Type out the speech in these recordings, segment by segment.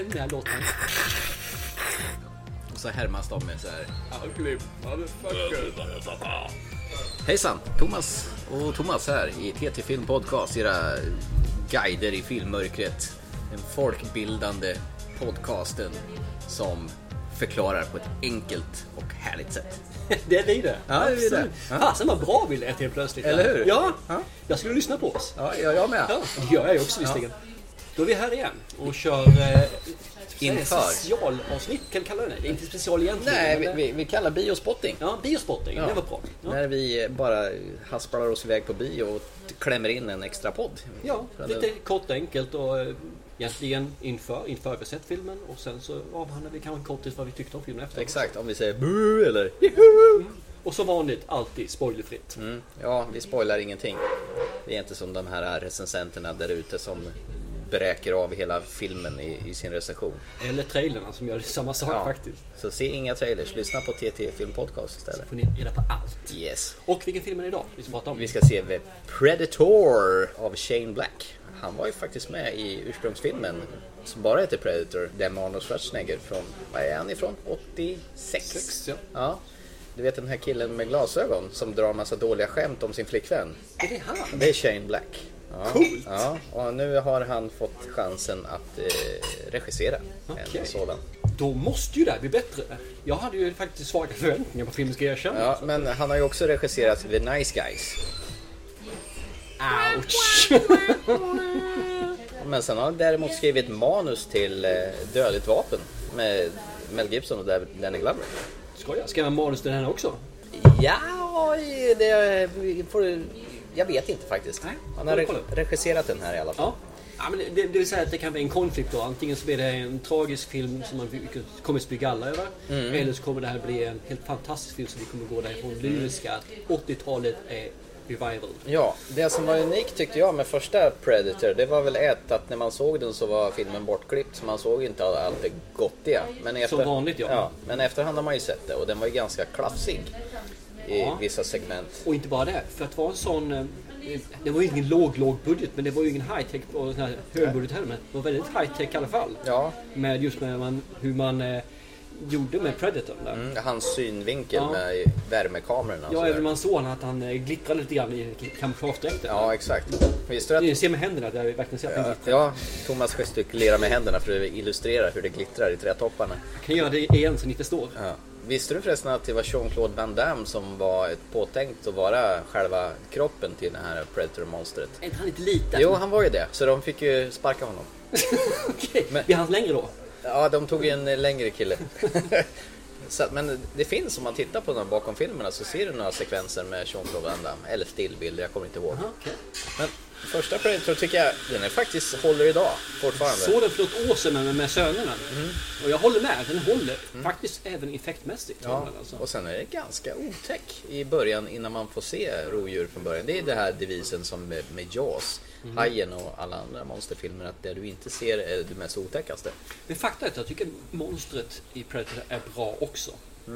Sen när låten... Och så härmas de med så här. Hejsan! Thomas och Thomas här i TT Film Podcast. Era guider i filmmörkret. Den folkbildande podcasten som förklarar på ett enkelt och härligt sätt. Det är vi det. Ja, det är vi det. Ja. Fasen vad bra vi lät helt plötsligt. Eller hur? Ja. Ja. Jag skulle lyssna på oss. Ja, jag, jag med. Ja, det gör jag ju också visserligen. Då är vi här igen och kör... Eh, Inför. Specialavsnitt kan vi kalla det. Det är inte special egentligen. Nej, men vi, det- vi, vi kallar biospotting. Ja, biospotting. Ja. Det var bra. Ja, När vi bara hasplar oss iväg på bio och klämmer in en extra podd. ja lite kort och enkelt och eh, egentligen inför, inför vi sett filmen och sen så avhandlar vi kanske kortis vad vi tyckte om filmen efter. Exakt, om vi säger bu eller Och som vanligt alltid spoilerfritt. mm, Ja, vi spoilar ingenting. Vi är inte som de här recensenterna där ute som bräker av hela filmen i, i sin recension. Eller trailerna som gör samma sak Ja. faktiskt. Så se inga trailers, lyssna på TT Film Podcast istället. Får ni reda på allt. Yes. Och vilken film är det idag vi ska prata om? Vi ska se The Predator av Shane Black. Han var ju faktiskt med i ursprungsfilmen som bara heter Predator, där med Arnold Schwarzenegger från, vad är han ifrån? 86? Sex, ja. ja. Du vet den här killen med glasögon som drar massa dåliga skämt om sin flickvän. Är det han? Det är Shane Black. Ja, Coolt. Ja, och nu har han fått chansen att eh, regissera Okej. en sådan. Då måste ju det här bli bättre. Jag hade ju faktiskt svaga förväntningar på filmen ska jag erkänna. Ja, men han har ju också regisserat The Nice Guys. Ouch! Men sen har han däremot skrivit manus till eh, Dödligt vapen med Mel Gibson och Danny Glover. Skojar, ska man manus till den här också? Ja, det får, jag vet inte faktiskt. Nej, Han har kolla regisserat den här i alla fall. Ja. Ja, men det, det vill säga att det kan vara en konflikt då. Antingen så blir det en tragisk film som man kommer att spy galla över. Mm. Eller så kommer det här bli en helt fantastisk film som vi kommer gå därifrån lyriska. att 80-talet är revival. Ja, det som var unikt tyckte jag med första Predator, det var väl ett att när man såg den så var filmen bortklippt så man såg inte allt det gottiga. Men efter, Som vanligt, ja. Men efterhand har man ju sett det och den var ju ganska klafsig i Ja. vissa segment. Och inte bara det, för att vara en sån... eh, Det var ju ingen låg, låg budget, men det var ju ingen high tech och sån här högbudget heller. Men det var väldigt high tech i alla fall. Ja, Med just med man, hur man eh, gjorde med Predatorn där. mm, hans synvinkel Ja. med värmekamerorna Ja, även man såg att han eh, glittrade lite grann i kamouflagedräkten. Ja, exakt. Visste du att ser med händerna där vi verkligen ser att han Ja, glittrar. ja, Thomas gestikulerar med händerna för att illustrera hur det glittrar i trädtopparna. Jag kan göra det igen så ni förstår. Ja. Visste du förresten att det var Jean-Claude Van Damme som var påtänkt att vara själva kroppen till det här Predator-monstret? Är inte han lite liten? Jo, han var ju det, så de fick ju sparka honom. Okej, Men- blir han längre då? Ja, de tog ju en längre kille. så, men det finns, om man tittar på de bakom filmerna så ser du några sekvenser med Jean-Claude Van Damme. Eller stillbilder, jag kommer inte ihåg. Aha, okej. Men första Predator tycker jag, den är faktiskt håller idag fortfarande. Såg den för något år sedan med, med sönerna. Mm. Och jag håller med, den håller. Faktiskt även effektmässigt. Ja, den alltså. och sen är det ganska otäck i början innan man får se rovdjur från början. Det är det här devisen som med, med Jaws, Mhm. Hajen och alla andra monsterfilmer att det du inte ser är det mest otäckaste. Men fakta är att jag tycker monstret i Predator är bra också.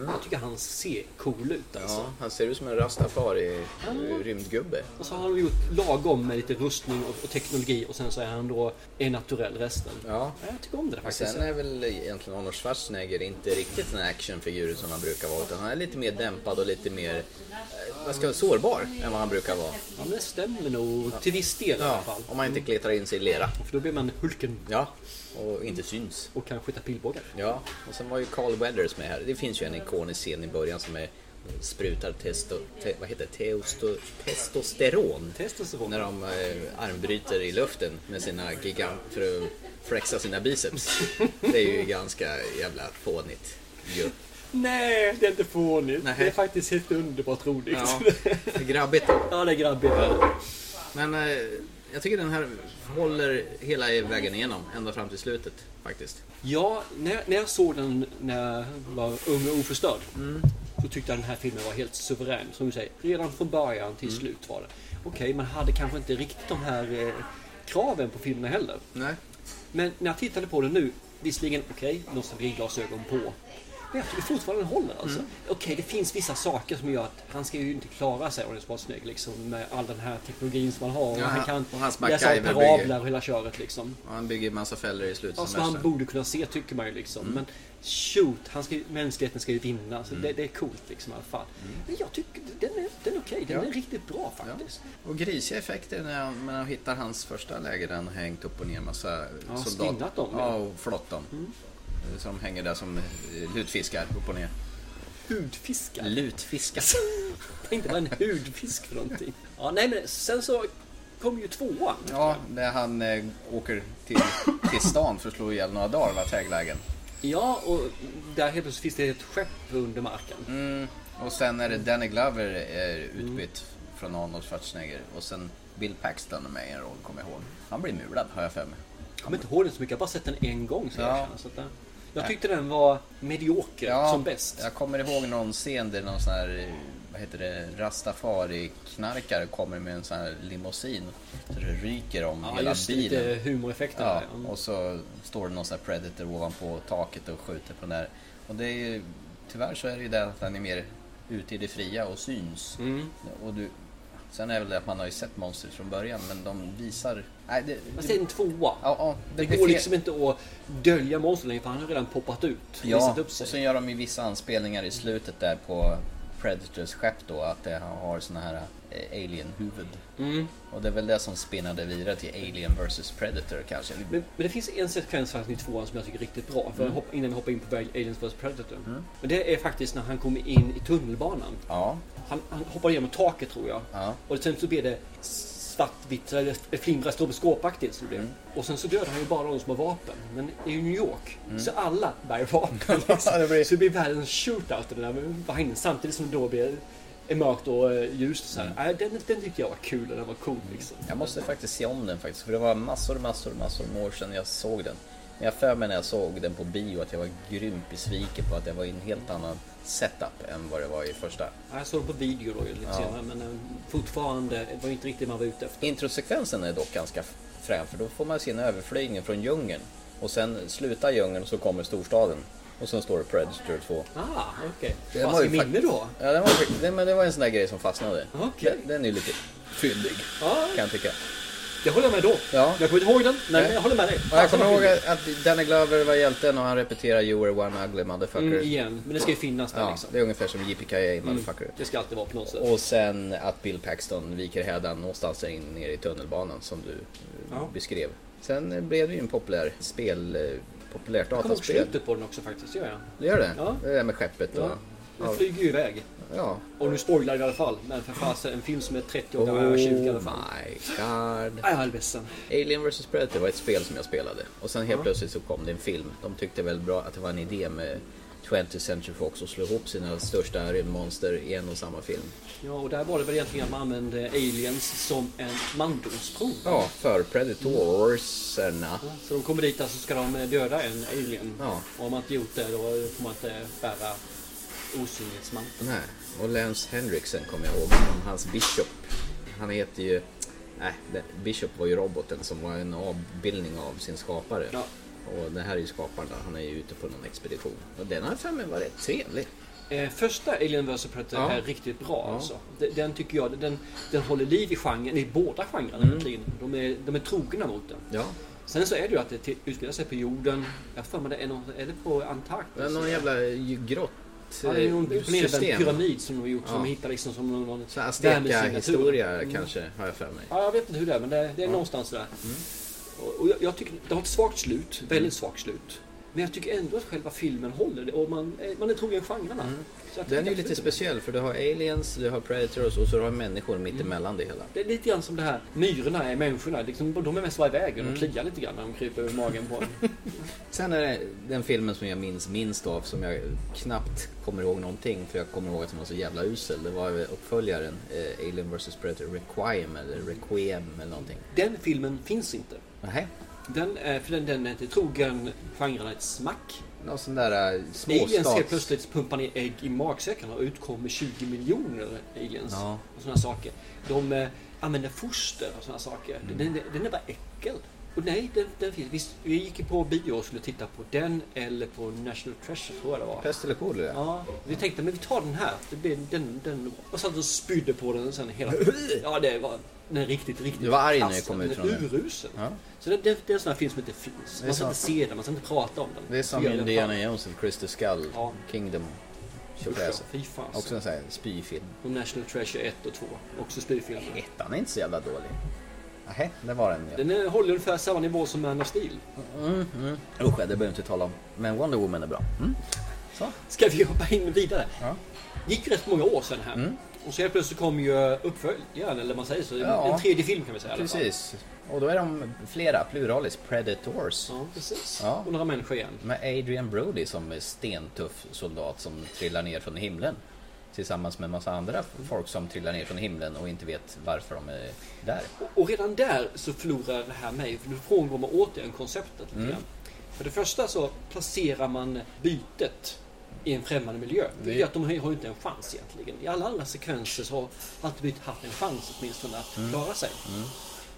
Jag tycker han ser cool ut alltså. Mm. Ja, han ser ut som en rastafari rymdgubbe. Och så har de gjort lagom med lite rustning och, och teknologi och sen så är han då en naturell resten. Ja. Jag tycker om det där faktiskt. sen är väl egentligen Arnold Schwarzenegger inte riktigt den actionfigur som han brukar vara utan han är lite mer dämpad och lite mer eh, vad ska sårbar än vad han brukar vara. Ja, men det stämmer nog till viss del i alla fall. om man inte kletrar in sig i lera. För då blir man Hulken Ja, och inte syns. och kan skjuta pilbågar. Ja, och sen var ju Carl Weathers med här. Det finns ju en ikonisk scen i början som är sprutar testo, te, vad heter? Teosto, testosteron. Testosteron. När de eh, armbryter i luften med sina gigant för att flexa sina biceps. Det är ju ganska jävla fånigt. ju. Nej, det är inte fånigt. Nej. Det är faktiskt helt underbart roligt. Ja, det är grabbigt. Ja, det är grabbigt. Men eh, jag tycker den här håller hela vägen igenom, ända fram till slutet faktiskt. Ja, när, när jag såg den när jag var ung och oförstörd så tyckte jag den här filmen var helt suverän. Som du säger, redan från början till slut var det. Okej, man hade kanske inte riktigt de här eh, kraven på filmerna heller. Nej. Men när jag tittade på den nu, visserligen okej, nostalgiglasögon på. Men jag tycker fortfarande den håller alltså. Okej, det finns vissa saker som gör att han ska ju inte klara sig Arnold Schwarzenegger liksom med all den här teknologin som han har. Ja, och han kan och hans läsa parablar och hela köret liksom. Han bygger massa fällor i slutet Ja, som han borde kunna se tycker man ju liksom. Mm. Men shoot, han ska, mänskligheten ska ju vinna. Så det, det är coolt liksom i alla fall. Men jag tycker den är, den är okej. Den Mm. Ja. är riktigt bra faktiskt. Och grisiga effekter när man- man hittar hans första läger där han har hängt upp och ner massa Ja, soldater. dem, Ja, ja. och flott dem. Eh, de hänger där som eh, lutfiskar upp och ner. Hudfiskar. Lutfiskar. Tänkte vad en hudfisk för någonting. Ja, nej men sen så kom ju tvåan. Ja, när han eh, åker till, till stan för att slå ihjäl några dagar var taglägen. Ja, och där helt plötsligt finns det ett skepp under marken. Mm, och sen är det Danny Glover är utbytt från Arnold Schwarzenegger. Och sen Bill Paxton är med i en roll, kommer jag ihåg. Han blir mulad, har jag för mig. Jag kommer inte ihåg den så mycket, jag har bara sett den en gång. Så Ja. jag, känner, så att, eh, jag tyckte den var medioker som bäst. Jag kommer ihåg någon scen där någon sån här, vad heter det, rastafari-knarkare kommer med en sån här limousin. Så det ryker om Ja, hela just bilen. lite humoreffekter Ja, där. Och så står det någon sån här predator ovanpå taket och skjuter på den där. Och det är ju, tyvärr så är det ju det att han är mer ute i det fria och syns. Mm. Och du, sen är väl det att man har ju sett monstret från början men de visar... Nej, det, Fast det är en tvåa. ja, ja, Det blir går fel. liksom inte att dölja monstret längre för han har redan poppat ut. Ja, och sen gör de ju vissa anspelningar i slutet där på Predators skepp då att det har såna här eh, alien-huvud. Mm. Och det är väl det som spinnade vidare till Alien vs Predator kanske. Men, men det finns en sekvens faktiskt i tvåan som jag tycker är riktigt bra. För Mm. innan vi hoppar in på Aliens vs Predator. Men det är faktiskt när han kommer in i tunnelbanan. Ja, Han, han hoppar genom taket tror jag. ja. Och sen så blir det svartvitt, flimrar stroboskopaktigt. Så det. Mm. Och sen så dödar han ju bara de som har vapen. Men i New York så alla bär vapen. Mm. Ja, det blir- Så det blir världens shootout det där med vagnen samtidigt som det då blir är mörkt och eh, ljust. Så här. Mm. Nej, den, den tyckte jag var kul och den var cool liksom. Jag måste faktiskt se om den faktiskt. För det var massor, massor, massor med år sedan jag såg den. Men jag för mig när jag såg den på bio att jag var grymt besviken på att det var i en helt annan setup än vad det var i första. Ja, Jag såg den på video då lite Ja. senare men eh, fortfarande det var inte riktigt det man var ute efter. Introsekvensen är dock ganska frän för då får man se en överflygning från djungeln. Och sen slutar djungeln och så kommer storstaden. Och sen står det Predator 2. Ah, okej. Det Okay. Vad ju minne då? Ja, den var, det, men det var en sån där grej som fastnade. Okej. Den, den är ju lite fyndig Ja, kan jag tycka. Det håller jag med då. Ja. Jag kommer inte ihåg den, men Nej. jag håller med dig. Och jag Alltså, kommer ihåg att Danny Glover var hjälten och han repeterar You were one ugly motherfucker. Mm, igen, men det ska ju finnas där Ja, liksom. det är ungefär som JPKA motherfucker. Det ska alltid vara på något sätt. Och sen att Bill Paxton viker hädan någonstans in nere i tunnelbanan som du eh, Ja. beskrev. Sen eh, blev det ju en populär spel, eh, populärt Jag kommer ihåg dataspel. slutet på den också faktiskt, gör jag. Det gör det? Ja. Det där med skeppet och... Ja. Den flyger ju iväg. Ja. Och nu spoilar i alla fall. Men för fasen, en film som är 30 år gammal, 20 i alla fall. Oh my god. Jag är ledsen. Alien vs Predator var ett spel som jag spelade. Och sen helt Ja. plötsligt så kom det en film. De tyckte väl bra att det var en idé med 20th Century Fox att slå ihop sina största rymdmonster i en och samma film. Ja, och där var det väl egentligen att man använde aliens som en mandomsprov. Ja, för Predatorserna. Så de kommer dit och så ska de döda en alien. Ja. Och om man inte gjort det då får man inte bära osynlighetsmanteln. Nej. Och Lance Henriksen kommer jag ihåg, hans Bishop. Han heter ju... Nej, Bishop var ju roboten som var en avbildning av sin skapare. Ja. Och det här är ju skaparen då. han är ju ute på någon expedition. Och den har för mig var rätt trevlig. Eh, första Alien vs Predator Ja. är riktigt bra Ja. alltså. Den, den tycker jag, den, den håller liv i genren, i båda genrerna Mm. egentligen. De är, de är trogna mot den. Ja. Sen så är det ju att det utspelar sig på jorden. Jag för mig det är, någon, är det på Antarktis? Det är någon jävla grott Ja, det är någon system. pyramid som de har gjort. Ja. Som de hittar liksom som någon, Så. Azteca-historia Mm. kanske, har jag för mig. Ja, jag vet inte hur det är men det, det är Ja. någonstans där. Mm. Och jag, jag tycker det har ett svagt slut, väldigt svagt slut. Men jag tycker ändå att själva filmen håller och man, är- man är trogen genrerna. Mm. Den är ju lite speciell för du har aliens, du har predators och så har du människor mitt emellan det hela. Det är lite grann som det här, myrorna är människorna. Liksom, de är mest i vägen och Mm. kliar lite grann när de kryper över magen på en. Sen är det den filmen som jag minns minst av som jag knappt kommer ihåg någonting för jag kommer ihåg att den var så jävla usel. Det var uppföljaren eh, Alien vs Predator Requiem eller Requiem eller någonting. Den filmen finns inte. Nej, Den är, för den, den är inte trogen genrerna ett smack. någon sån där eh, Aliens helt plötsligt pumpar ner ägg i magsäckarna och utkommer 20 miljoner aliens. Ja. Och sådana saker. De eh, använder foster och sådana saker. Mm. Den, den är bara äckel. Och nej, den, den finns. Vi, vi gick på bio och skulle titta på den eller på National Treasure tror jag det var. Pest eller kolera? Ja, vi tänkte men vi tar den här. Det blir, den, den, och satt och spydde på den sen hela Ja, det var den riktigt, riktigt Du var arg när kass. det kom ut från den. Urusel. Ja. Så det, det, det är en sån här film som inte finns. Man ska inte se den, man ska inte prata om den. Det är som Indiana. Jones och Crystal Skull, Ja. Kingdom. Fy fan. Också en sån här spyfilm. Och National Treasure 1 och 2. Också spyfilmer. Ettan är inte så jävla dålig. Nej, det var den ja. Den är, håller ungefär samma nivå som Man of Steel. Mm, mm. Usch, det behöver inte tala om. Men Wonder Woman är bra. Mm. Så. Ska vi hoppa in vidare? Ja. gick rätt många år sedan här. Mm. Och så helt plötsligt kom ju uppföljaren, eller man säger så. Ja. En tredje film kan vi säga. Precis. Och då är de flera, pluralis, Predators. Ja, precis. Ja. Och några människor igen. Med Adrian Brody som är stentuff soldat som trillar ner från himlen. Tillsammans med en massa andra folk som trillar ner från himlen och inte vet varför de är där. Och- redan där så förlorar det här mig, för då frångår man återigen konceptet lite Mm. grann. För det första så placerar man bytet i en främmande miljö. Det gör att de har inte en chans egentligen. I alla andra sekvenser så har alltid bytet haft en chans åtminstone att Mm. klara sig.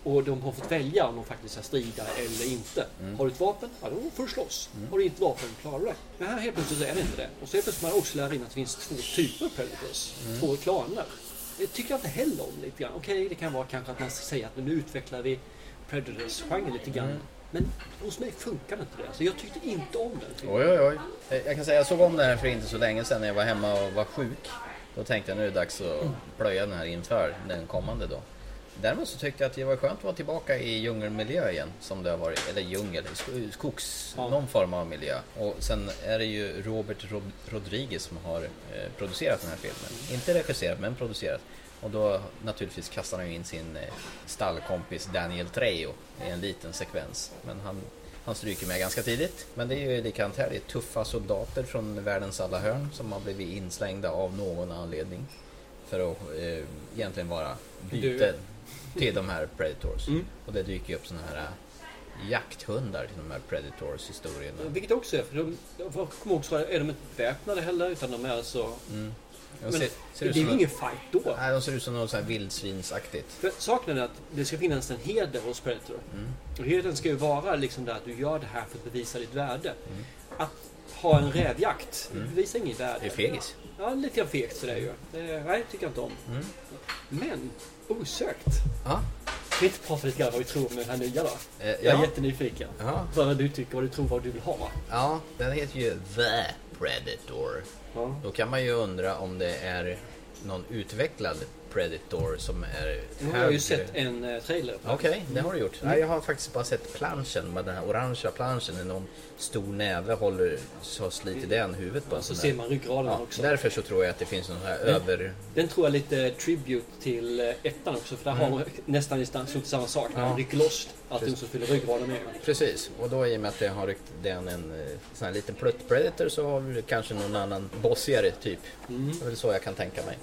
Och de har fått välja om de faktiskt ska strida eller inte. Mm. Har du ett vapen? Ja, då får du slåss. Har du inte vapen, klarar du det. Men här helt plötsligt så är det inte det. Och så helt plötsligt man också lär in att det finns två typer av predators. Mm. Två klaner. Det tycker jag inte heller om lite grann. Okej, det kan vara kanske att man ska säga att nu utvecklar vi Predators-genren lite grann. Mm. Men hos mig funkar inte det. Så jag tyckte inte om den. Oj, oj, oj. Eh, Jag kan säga jag såg om den här för inte så länge sedan när jag var hemma och var sjuk. Då tänkte jag nu är det dags att plöja den här inför den kommande då. Däremot så tyckte jag att det var skönt att vara tillbaka i djungelmiljö igen. Som det har varit, eller djungel, sk- skogs, Ja. någon form av miljö. Och sen är det ju Robert Rod- Rodriguez som har eh, producerat den här filmen. Inte regisserat, men producerat. Och då naturligtvis kastar han ju in sin eh, stallkompis Daniel Trejo i en liten sekvens. Men han, han stryker med ganska tidigt. Men det är ju likadant här. Det är tuffa soldater från världens alla hörn som har blivit inslängda av någon anledning. För att eh, egentligen vara byte till de här Predators. Mm. Och det dyker ju upp såna här eh, jakthundar till de här Predators historierna. Vilket också är, för de, jag kommer ihåg så är de inte väpnade heller utan de är alltså... Mm. De Men ser, det ser är ju ingen fight då. nej, de ser ut som något så här vildsvinsaktigt. För saken är att det ska finnas en heder hos Predator. Mm. Och hedern ska ju vara liksom där att du gör det här för att bevisa ditt värde. Mm. Att ha en rävjakt, Mm. bevisar inget värde. Det är fegis. Ja, lite grann fegt sådär ju. Det, nej, tycker jag inte om. Mm. Men, osökt. Ja. Ska vi inte prata lite grann vad vi tror om den här nya då? Eh, Jag är ja. jättenyfiken. Ja. Vad du tycker, vad du tror, vad du vill ha. ja, den heter ju The Predator. Ja. Då kan man ju undra om det är någon utvecklad Predator som är Nu har jag ju sett en eh, trailer. den. Okej, det har du gjort. Mm. Nej, jag har faktiskt bara sett planschen med den här orangea planschen. Någon stor näve håller, så sliter den huvudet på Och så ser man ryggraden Ja, också. därför så tror jag att det finns någon här Mm. över... Den tror jag är lite tribute till eh, ettan också. För där har man nästan i stort samma sak. När Mm. Ja. man rycker loss allting som fyller ryggraden med. Precis, och då i och med att det har ryckt den en eh, sån här liten plutt Predator så har vi kanske någon annan bossigare typ. Mm. Det är väl så jag kan tänka mig.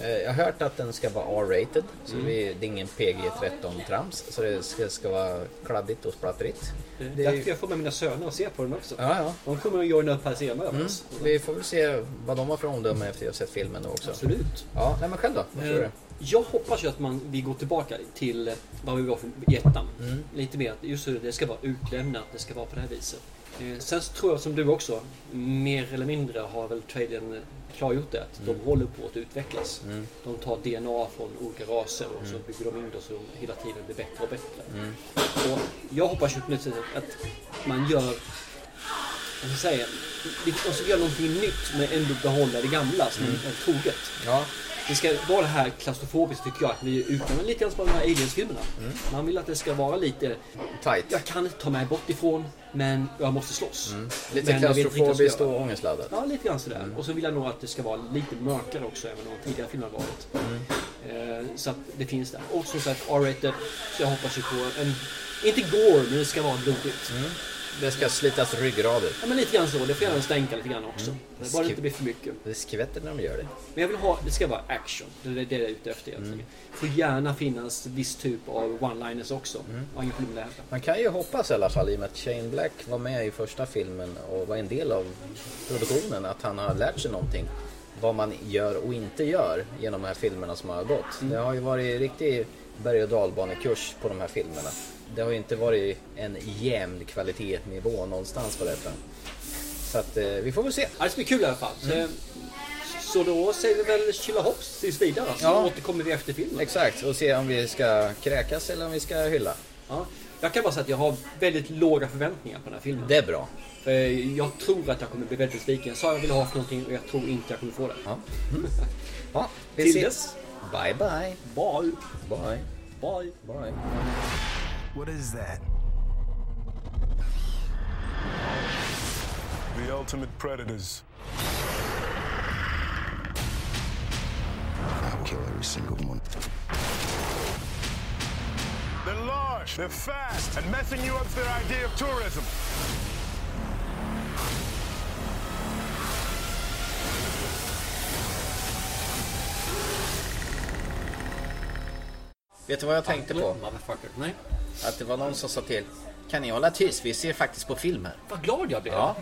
Eh, Jag har hört att den ska vara R-rated, så Mm. vi, det är ingen PG-13-trams. Så det ska, ska vara kladdigt och splattrigt. Det Det är ju- jag får med mina söner och se på den också. Ja, ja. De kommer att joina upp här senare. Mm. Vi får väl se vad de har för omdöme efter att ha sett filmen då också. Absolut. Ja, nej men själv då? Vad tror Eh, du? Jag hoppas ju att man, vi går tillbaka till eh, vad vi var för i ettan. Mm. Lite mer att just det, det ska vara utlämnat, det ska vara på det här viset. Eh, Sen så tror jag som du också, mer eller mindre har väl trailern eh, klargjort det, att de håller på att utvecklas. Mm. De tar DNA från olika raser och så bygger de in det så de hela tiden blir bättre och bättre. Mm. Och jag hoppas ju på att man gör vad ska säga, de ska göra någonting nytt men ändå behålla det gamla som är troget. Ja, Det ska vara det här klaustrofobiskt tycker jag, att vi utmanar lite grann som de här aliens-filmerna. Mm. Man vill att det ska vara lite, tight. jag kan ta mig bort ifrån men jag måste slåss. Mm. Lite Men klaustrofobiskt och ångestladdat. Ja, lite grann sådär. Mm. Och så vill jag nog att det ska vara lite mörkare också, även om de tidigare filmerna varit. Mm. Eh, så att det finns där. Och som sagt, R-rated. Så jag hoppas ju på en, inte gore, men det ska vara blodigt. Det ska slitas ryggrader. Ja, men lite grann så. Det får gärna stänka lite grann också. Mm. Det bara det inte blir för mycket. Det skvätter när de gör det. Men jag vill ha, det ska vara action. Det är det jag är ute efter egentligen. Mm. Det får gärna finnas viss typ av one-liners också. Mm. Jag har inget problem med det. Man kan ju hoppas i alla fall i och med att Shane Black var med i första filmen och var en del av produktionen att han har lärt sig någonting. Vad man gör och inte gör genom de här filmerna som har gått. Mm. Det har ju varit riktig berg och dalbanekurs på de här filmerna. Det har ju inte varit en jämn kvalitetsnivå någonstans på detta. Så att eh, vi får väl se. Ja, det ska bli kul i alla fall. Så, så då säger vi väl chilla hopps tills vidare. Så Ja. återkommer vi efter filmen. Exakt, och se om vi ska kräkas eller om vi ska hylla. Ja. Jag kan bara säga att jag har väldigt låga förväntningar på den här filmen. Det är bra. För jag tror att jag kommer bli väldigt besviken. Jag sa jag ville ha för någonting och jag tror inte jag kommer få det. Ja, mm. ja vi Till ses. dess. Bye bye. Bye! Bye. Bye! Bye. What is that? The ultimate predators. I'll kill every single one. They're large, they're fast, and messing you up's their idea of tourism. Vet du vad jag tänkte på? Nej. Att det var någon som sa till. Kan ni hålla tyst? Vi ser faktiskt på film här. Vad glad jag blev. Ja.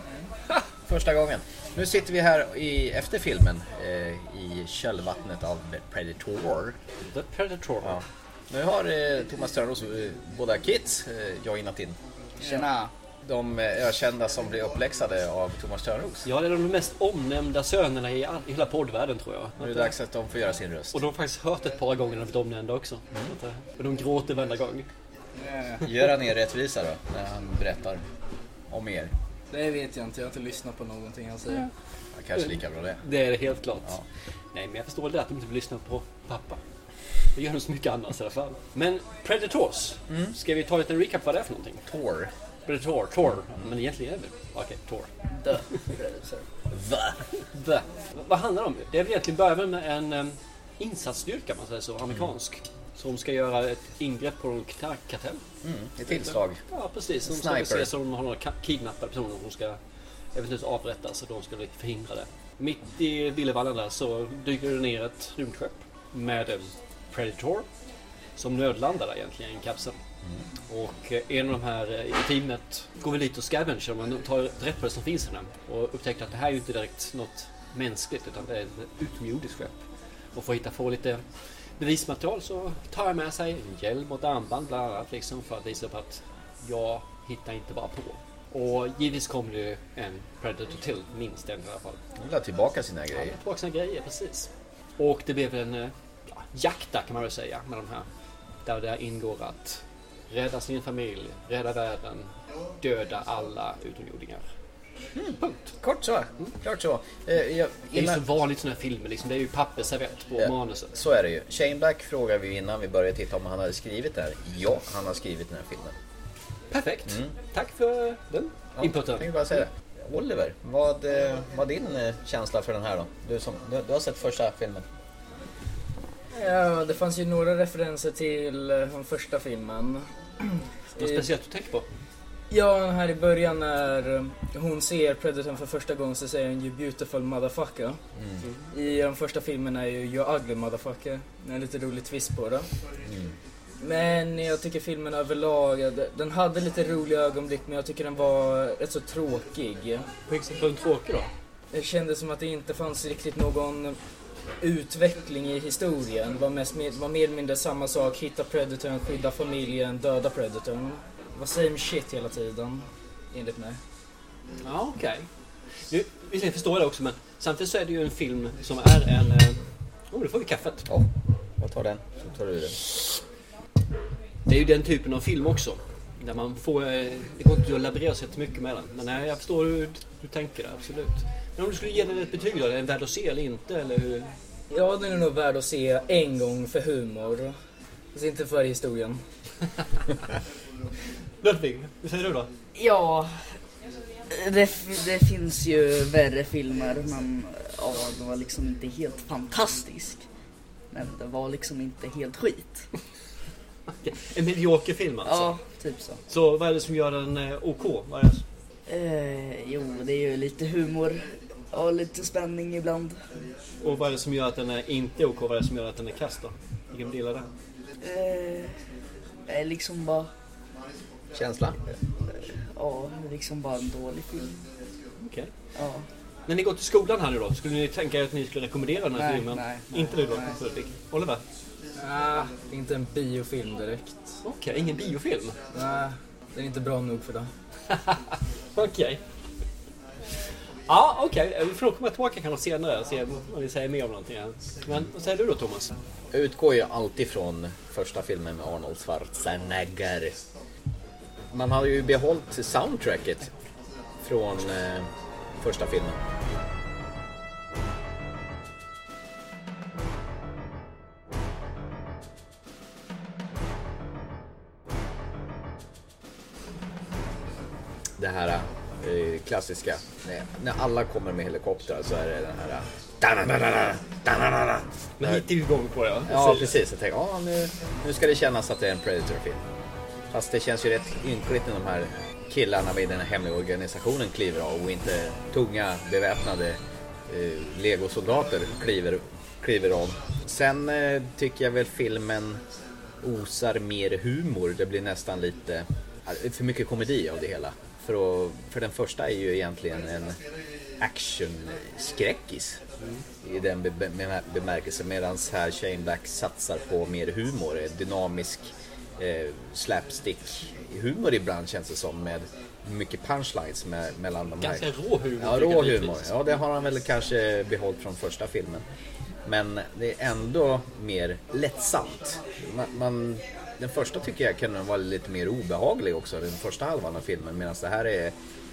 Första gången. Nu sitter vi här i, efter filmen eh, i kölvattnet av Predator. The Predator. Ja. Nu har eh, Thomas Törnros eh, båda kids eh, joinat in. Tjena! De ökända som blir uppläxade av Thomas Törnros. Ja, det är de mest omnämnda sönerna i, all, i hela poddvärlden tror jag. Nu är det dags att de får göra sin röst. Och de har faktiskt hört ett par gånger när de blivit omnämnda också. Så att, eh, Och de gråter varenda gång. Gör han er rättvisa då, när han berättar om er? Det vet jag inte, jag har inte lyssnat på någonting han säger. Ja, kanske lika bra det. Det är det helt klart. Ja. Nej, men jag förstår det att de inte vill lyssna på pappa. Det gör de så mycket annars i alla fall. Men Predators. Ska vi ta lite recap vad det är för någonting? Tor. Predator, Tor. Men egentligen är det Okej, Tor. The Predator. Va? The. Vad handlar det om? Det är väl egentligen börjar med en um, insatsstyrka, man säger så, amerikansk. Som ska göra ett ingrepp på en knarkkartell. Mm, ett tillslag. Ja, precis. De ska se som de har några kidnappade personer som ska eventuellt avrättas och de ska lite förhindra det. Mitt i Villevallen där så dyker det ner ett rymdskepp med en Predator som nödlandar där egentligen i en Och eh, en av de här eh, i teamet går väl dit och scavengar man tar rätt på det som finns i den och upptäcker att det här är ju inte direkt något mänskligt utan det är ett utomjordiskt skepp. Och för att hitta få lite bevismaterial så tar jag med sig en hjälm och ett armband bland annat liksom för att visa på att jag hittar inte bara på. Och givetvis kommer det ju en Predator till, minst en i alla fall. De vill ha tillbaka sina grejer. tillbaka sina grejer, precis. Och det blev en eh, ja, jakt där kan man väl säga med de här. Där det ingår att rädda sin familj, rädda världen, döda alla utomjordingar. Punkt. Kort så. Klart så. Eh, jag, Det är ju innan, så vanligt sådana här filmer, liksom. det är ju pappersservett på Ja. manuset. så är det ju. Shane Black frågade vi innan vi började titta om han hade skrivit det här. Ja, han har skrivit den här filmen. Perfekt. Tack för den Ja, inputen. Jag bara säga det. Oliver, vad eh, var din eh, känsla för den här då? Du, som, du, du har sett första filmen. Ja, det fanns ju några referenser till eh, den första filmen. Något speciellt du tänker på? Ja, här i början när eh, hon ser Predatorn för första gången så säger hon ju 'beautiful motherfucker' I den första filmen är ju 'you ugly motherfucker' En lite rolig twist på det. Men jag tycker filmen överlag, eh, den hade lite roliga ögonblick men jag tycker den var rätt så tråkig. På vilket sätt var den tråkig då? Det kändes som att det inte fanns riktigt någon utveckling i historien. Det var, mest, var mer eller mindre samma sak. Hitta Predatorn, skydda familjen, döda Predatorn. Var same shit hela tiden, enligt mig. Ja, okej. Nu, visst, jag förstår det också, men samtidigt så är det ju en film som är en... eh, Oh, då får vi kaffet. Ja, jag tar den. Så tar du den. Det är ju den typen av film också. Där man får... eh, Det går inte att laborera så mycket med den. Men nej, jag förstår hur du tänker absolut. Men om du skulle ge den ett betyg då? Är den värd att se eller inte? Eller hur? Ja, den är nog värd att se en gång för humor. Fast inte för historien. Ludvig, hur säger du då? Ja, det, det finns ju värre filmer men ja, det var liksom inte helt fantastisk. Men det var liksom inte helt skit. En medioker film alltså? Ja, typ så. Så vad är det som gör den eh, OK? Vad är det? Eh, jo, det är ju lite humor och lite spänning ibland. Och vad är det som gör att den är inte OK? Vad är det som gör att den är kass då? Vilken del är det? Eh, är liksom bara, Känsla? ja, det är liksom bara en dålig film. Okej. Ja. När ni går till skolan här nu då, skulle ni tänka er att ni skulle rekommendera den här Nej, filmen? nej, nej, inte du då. Ludvig? Oliver? Ah, inte en biofilm direkt. Okej, ingen biofilm. Nej, den är inte bra nog för det. Okej. Ja, okej. Vi får nog komma tillbaka kanske senare och se om vi säger mer om någonting. här. Men vad säger du då Thomas? Jag utgår ju alltid från första filmen med Arnold Schwarzenegger. Man har ju behållit soundtracket från eh, första filmen. Det här eh, klassiska, när, alla kommer med helikoptrar så är det den här... da-da-da-da. Men hit är vi igång på ja. Ja, precis. Jag tänkte, ja, nu, nu ska det kännas att det är en Predator-film. Fast det känns ju rätt ynkligt när de här killarna vid den här hemliga organisationen kliver av och inte tunga beväpnade eh, legosoldater kliver, kliver av. Sen eh, tycker jag väl filmen osar mer humor. Det blir nästan lite eh, för mycket komedi av det hela. För, att, för den första är ju egentligen en actionskräckis i den be- be- bemärkelsen. Medan här Shane Black satsar på mer humor, eh, dynamisk eh, slapstick humor ibland känns det som med mycket punchlines med, mellan de Ganska här. rå humor. Ja, rå humor. Ja, det har han väl kanske behållit från första filmen. Men det är ändå mer lättsamt. Man, man, den första tycker jag kan vara lite mer obehaglig också, den första halvan av filmen. Medan det här är,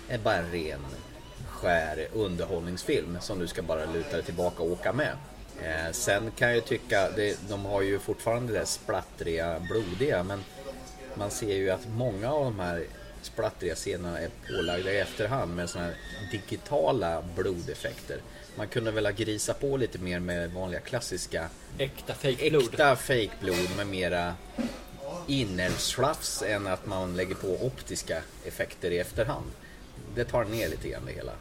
är bara en ren skär underhållningsfilm som du ska bara luta dig tillbaka och åka med. Eh, sen kan jag tycka, det, de har ju fortfarande det där splattriga, blodiga, men man ser ju att många av de här splattriga scenerna är pålagda i efterhand med såna här digitala blodeffekter. Man kunde väl ha grisat på lite mer med vanliga klassiska Äkta fejkblod. äkta fejkblod med mera inälvsslafs än att man lägger på optiska effekter i efterhand. Det tar ner lite grann det hela.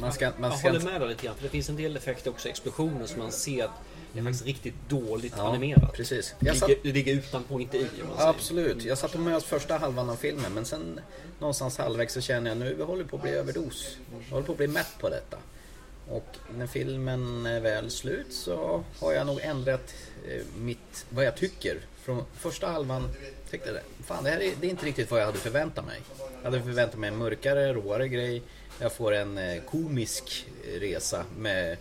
Man ska, man Jag ska håller inte- med dig lite grann. För det finns en del effekter också, explosioner, som man ser att det är faktiskt riktigt dåligt Ja, animerat. precis. Det Jag satt- ligger, det ligger utanpå, inte i. Absolut. Jag satt och mös första halvan av filmen men sen någonstans halvvägs så känner jag nu vi håller på att bli överdos. Jag håller på att bli mätt på detta. Och när filmen är väl slut så har jag nog ändrat eh, mitt, vad jag tycker. Från första halvan tyckte jag fan det här är, det är inte riktigt vad jag hade förväntat mig. Jag hade förväntat mig en mörkare, råare grej. Jag får en eh, komisk resa med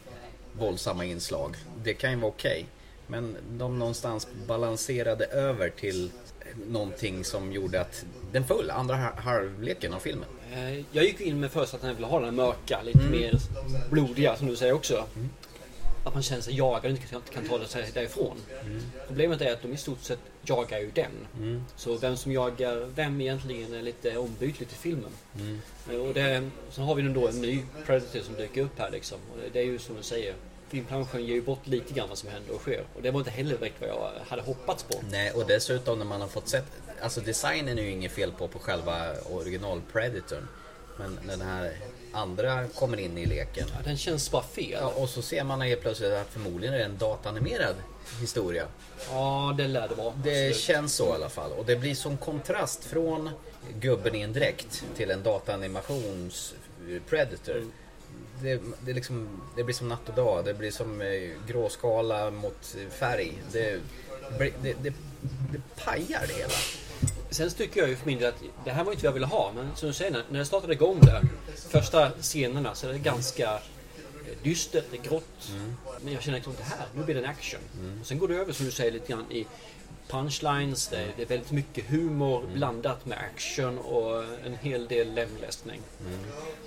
våldsamma inslag. Det kan ju vara okej. Men de någonstans balanserade över till någonting som gjorde att den föll, andra ha- halvleken av filmen. Eh, Jag gick in med förutsättningen att jag ville ha den mörka, lite Mm. mer blodiga som du säger också. Att man känner sig jagad och inte kan, ta sig därifrån. Mm. Problemet är att de i stort sett jagar ju den. Så vem som jagar vem egentligen är lite ombytligt i filmen. Mm. Eh, Och det, sen har vi nu då en ny Predator som dyker upp här liksom. Och det- det är ju som du säger. Filmplanschen ger ju bort lite grann vad som händer och sker. Och det var inte heller direkt vad jag hade hoppats på. Nej, och dessutom när man har fått sett, alltså designen är ju inget fel på på själva original Predatorn. Men när den här andra kommer in i leken. Ja, den känns bara fel. Ja, och så ser man helt plötsligt att förmodligen är det en datanimerad historia. Ja, det lär det vara. Det Absolut. känns så i alla fall. Och det blir som kontrast från gubben i en dräkt till en datanimations Predator. Det, det, är liksom, det blir som natt och dag. Det blir som eh, gråskala mot färg. Det, det, det, det, det pajar det hela. Sen tycker jag ju för min del att det här var inte vad jag ville ha. Men som du säger, när- jag startade igång där. Första scenerna så är det ganska eh, dystert, det är grått. Men jag känner liksom det här, nu blir det en action. Och sen går det över som du säger lite grann i punchlines. Det är, det är väldigt mycket humor blandat med action och en hel del lemlästning.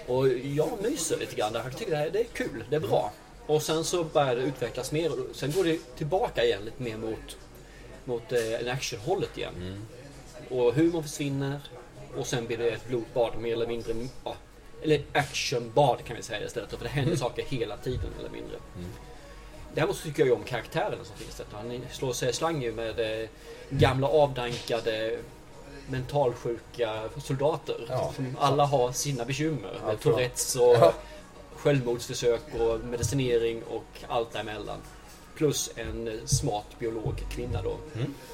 Och jag myser lite grann där. Jag tycker det, här, det är kul, det är bra. Och sen så börjar det utvecklas mer. och Sen går det tillbaka igen lite mer mot, mot eh, actionhållet igen. Och humorn försvinner. Och sen blir det ett blodbad mer eller mindre. Ja, eller actionbad kan vi säga istället. För det händer saker hela tiden eller mindre. Däremot så tycker jag ju om karaktärerna som finns där. Han slår sig slang ju med eh, gamla avdankade mentalsjuka soldater. Ja. Som alla har sina bekymmer. Ja, med Tourettes och Ja. självmordsförsök och medicinering och allt däremellan. Plus en smart biolog kvinna då.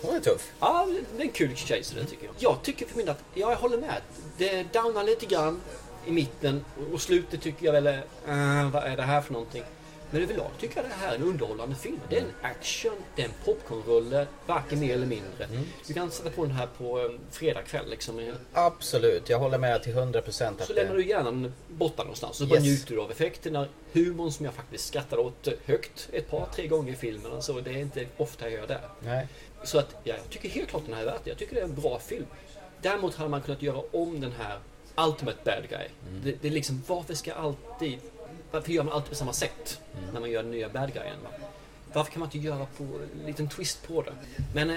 Hon är tuff. Ja, det är en kul tjej så det tycker jag. Jag tycker för min att, ja, jag håller med. Det downar lite grann i mitten och slutet tycker jag väl är, äh, vad är det här för någonting? Men överlag tycker jag det här är en underhållande film. Det är en action, det är en popcornrulle, varken mer eller mindre. Du kan sätta på den här på en fredagkväll liksom. Absolut, jag håller med till 100% att Så lämnar du hjärnan borta någonstans. Så bara Yes. njuter du av effekterna, humorn som jag faktiskt skrattar åt högt ett par, tre gånger i filmen. Alltså, det är inte ofta jag gör det. Nej. Så att ja, jag tycker helt klart den här är värt det. Jag tycker det är en bra film. Däremot hade man kunnat göra om den här Ultimate Bad Guy. Det, det är liksom, varför ska alltid... Varför gör man alltid på samma sätt när man gör den nya Bad Guyen? Va? Varför kan man inte göra på en liten twist på det? Men eh,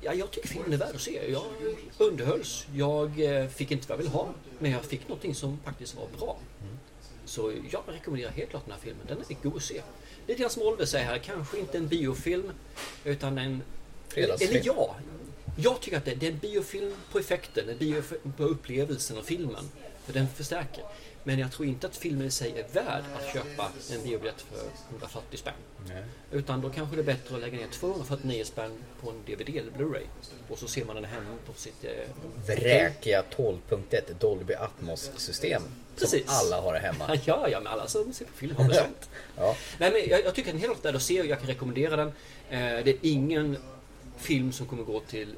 ja, jag tycker filmen är värd att se. Jag underhölls. Jag eh, fick inte vad jag ville ha. Men jag fick någonting som faktiskt var bra. Så jag rekommenderar helt klart den här filmen. Den är god att se. Lite grann som Oliver säger här, kanske inte en biofilm utan en... Fredagsfilm. Eller ja, jag tycker att det, det är en biofilm på effekten, en biofilm på upplevelsen av filmen. För den förstärker. Men jag tror inte att filmen i sig är värd att köpa en biobiljett för 140 spänn. Nej. Utan då kanske det är bättre att lägga ner 249 spänn på en DVD eller Blu-ray. Och så ser man den hemma på sitt... Eh, Vräkiga 12.1 Dolby Atmos-system. Som Precis. alla har hemma. ja, ja, men alla som ser på film har väl sånt. Ja. Nej, men jag, jag tycker den är helt värd att se och jag kan rekommendera den. Eh, det är ingen film som kommer gå till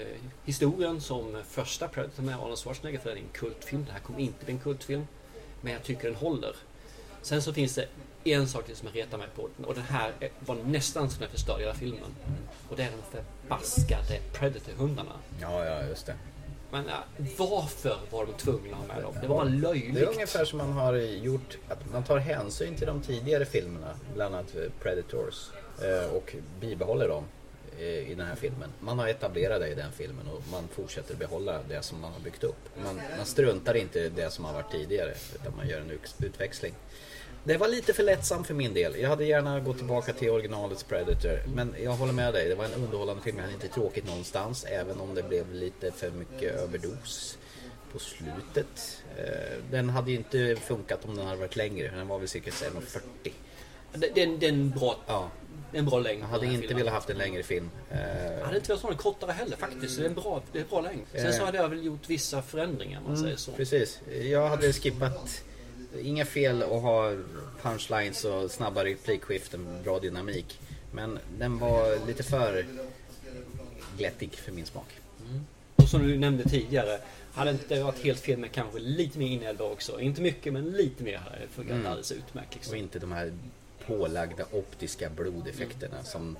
eh, historien som första Predator med Arnold Schwarzenegger för det är en kultfilm. Det här kommer inte bli en kultfilm. Men jag tycker den håller. Sen så finns det en sak till som jag retar mig på och den här är- var nästan som den förstörde hela filmen. Och det är de förbaskade Predator-hundarna. ja, ja, just det. Men varför var de tvungna att ha med dem? Det var bara löjligt. Det är ungefär som man har gjort, att man tar hänsyn till de tidigare filmerna, bland annat eh, Predators, eh, och bibehåller dem Eh, i den här filmen. Man har etablerat det i den filmen och man fortsätter behålla det som man har byggt upp. Man, man struntar inte i det som har varit tidigare, utan man gör en utväxling. Det var lite för lättsamt för min del. Jag hade gärna gått tillbaka till originalets Predator. Men jag håller med dig, det var en underhållande film. Jag hade inte tråkigt någonstans. Även om det blev lite för mycket överdos på slutet. Eh, den hade ju inte funkat om den hade varit längre. Den var väl cirka 1,40. Det, det, en- det är en bra, Ja, en bra längd. jag hade inte filmen. velat haft en längre film. Eh, Jag hade inte velat ha den kortare heller faktiskt. Det är en bra, det är en bra längd. Sen så hade jag väl gjort vissa förändringar om man säger så. Precis. Jag hade skippat Inga fel att ha punchlines och snabba replikskiften, bra dynamik. Men den var lite för glättig för min smak. Och som du nämnde tidigare. Hade inte varit helt fel med kanske lite mer inälvor också. Inte mycket men lite mer hade funkat Mm. alldeles utmärkt. Och Liksom. inte de här pålagda optiska blodeffekterna som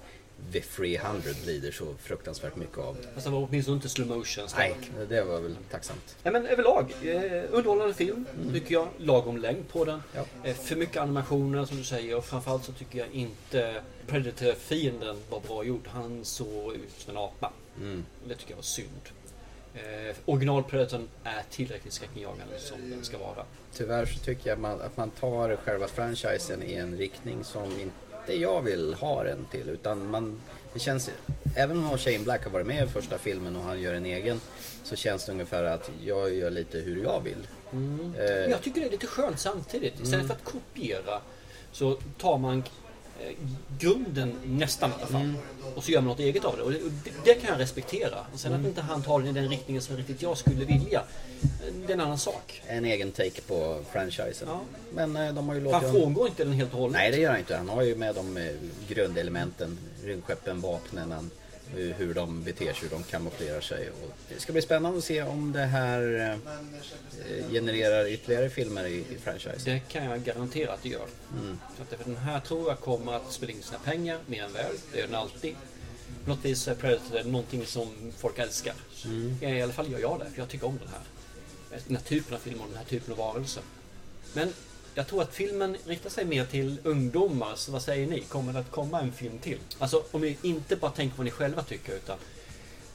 The 300 lider så fruktansvärt mycket av. Fast det var åtminstone inte slow motion. Nej, det var väl tacksamt. Ja, men överlag, eh, underhållande film tycker jag. Lagom längd på den. Ja. Eh, för mycket animationer som du säger och framförallt så tycker jag inte Predator-fienden var bra gjord. Han såg ut som en apa. Mm. Det tycker jag var synd. Eh, original Predatorn är tillräckligt skräckinjagande som den ska vara. Tyvärr så tycker jag man, att man tar själva franchisen i en riktning som inte jag vill ha den till. Utan man, det känns, även om Shane Black har varit med i första filmen och han gör en egen så känns det ungefär att jag gör lite hur jag vill. Eh, Jag tycker det är lite skönt samtidigt. Istället Mm. för att kopiera så tar man grunden nästan i alla fall. Och så gör man något eget av det. Och det, det, kan jag respektera. Och sen Mm. att inte han tar den i den riktningen som riktigt jag skulle vilja. eh, Det är en annan sak. en egen take på franchisen. Ja. Men eh, de har ju Han låtit frångår inte den helt och hållet. Nej det gör han inte. Han har ju med de eh, grundelementen, rymdskeppen, vapnen, han- hur de beter sig, hur de kamouflerar sig. Och det ska bli spännande att se om det här eh, genererar ytterligare filmer i, i franchisen. Det kan jag garantera att det gör. Så att den här tror jag kommer att spela in sina pengar mer än väl. Det gör den alltid. På något vis är Predator någonting som folk älskar. Ja, I alla fall gör jag det, för jag tycker om den här. Den här typen av film och den här typen av varelser. Men jag tror att filmen riktar sig mer till ungdomar, så vad säger ni? Kommer det att komma en film till? Alltså om ni inte bara tänker på vad ni själva tycker, utan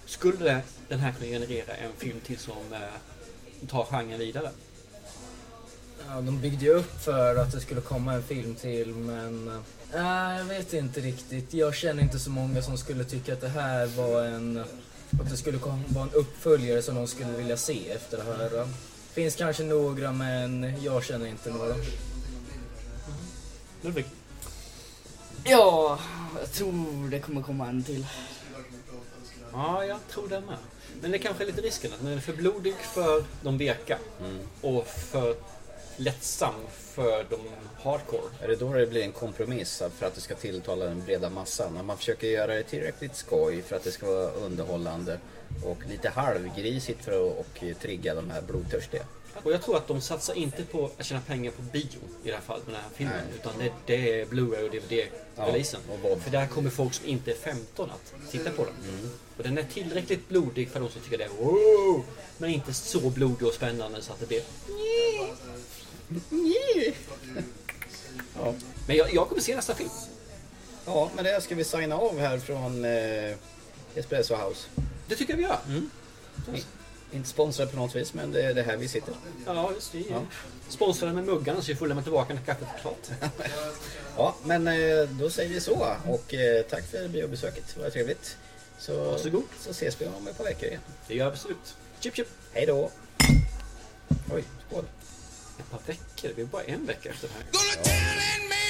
skulle den här kunna generera en film till som eh, tar genren vidare? Ja, de byggde ju upp för att det skulle komma en film till men... äh, jag vet inte riktigt. Jag känner inte så många som skulle tycka att det här var en... Att det skulle vara en uppföljare som de skulle vilja se efter att höra. Finns kanske några men jag känner inte några. Ludvig? Ja, jag tror det kommer komma en till. Ja, jag tror det med. Men det kanske är lite risken att den är för blodig för de veka. Och för lättsam för de hardcore. Är det då det blir en kompromiss för att det ska tilltala den breda massan? När man försöker göra det tillräckligt skoj för att det ska vara underhållande och lite halvgrisigt för att och trigga de här blodtörstiga. Och jag tror att de satsar inte på att tjäna pengar på bio i det här fallet med den här filmen. Nej. Utan det, det är Blu-ray och DVD-releasen. Ja. För där kommer folk som inte är 15 att titta på den. Och den är tillräckligt blodig för de som tycker det är wow! Men inte så blodig och spännande så att det blir... Ja. Men jag, jag kommer se nästa film. Ja, men det ska vi signa av här från eh, Espresso House. Det tycker jag vi gör. I- Inte sponsrade på något vis, men det är det här vi sitter. Ja, just det. Ja. Sponsrade med muggarna så vi får lämna tillbaka när kaffet är klart. Ja, men eh, då säger vi så. Och eh, tack för biobesöket. Det var trevligt. Så, Varsågod. så ses vi om ett par veckor igen. Det gör jag absolut. Chip chip. Hej då! Oj, skål. Ett par veckor? Det är bara en vecka efter det här. Ja.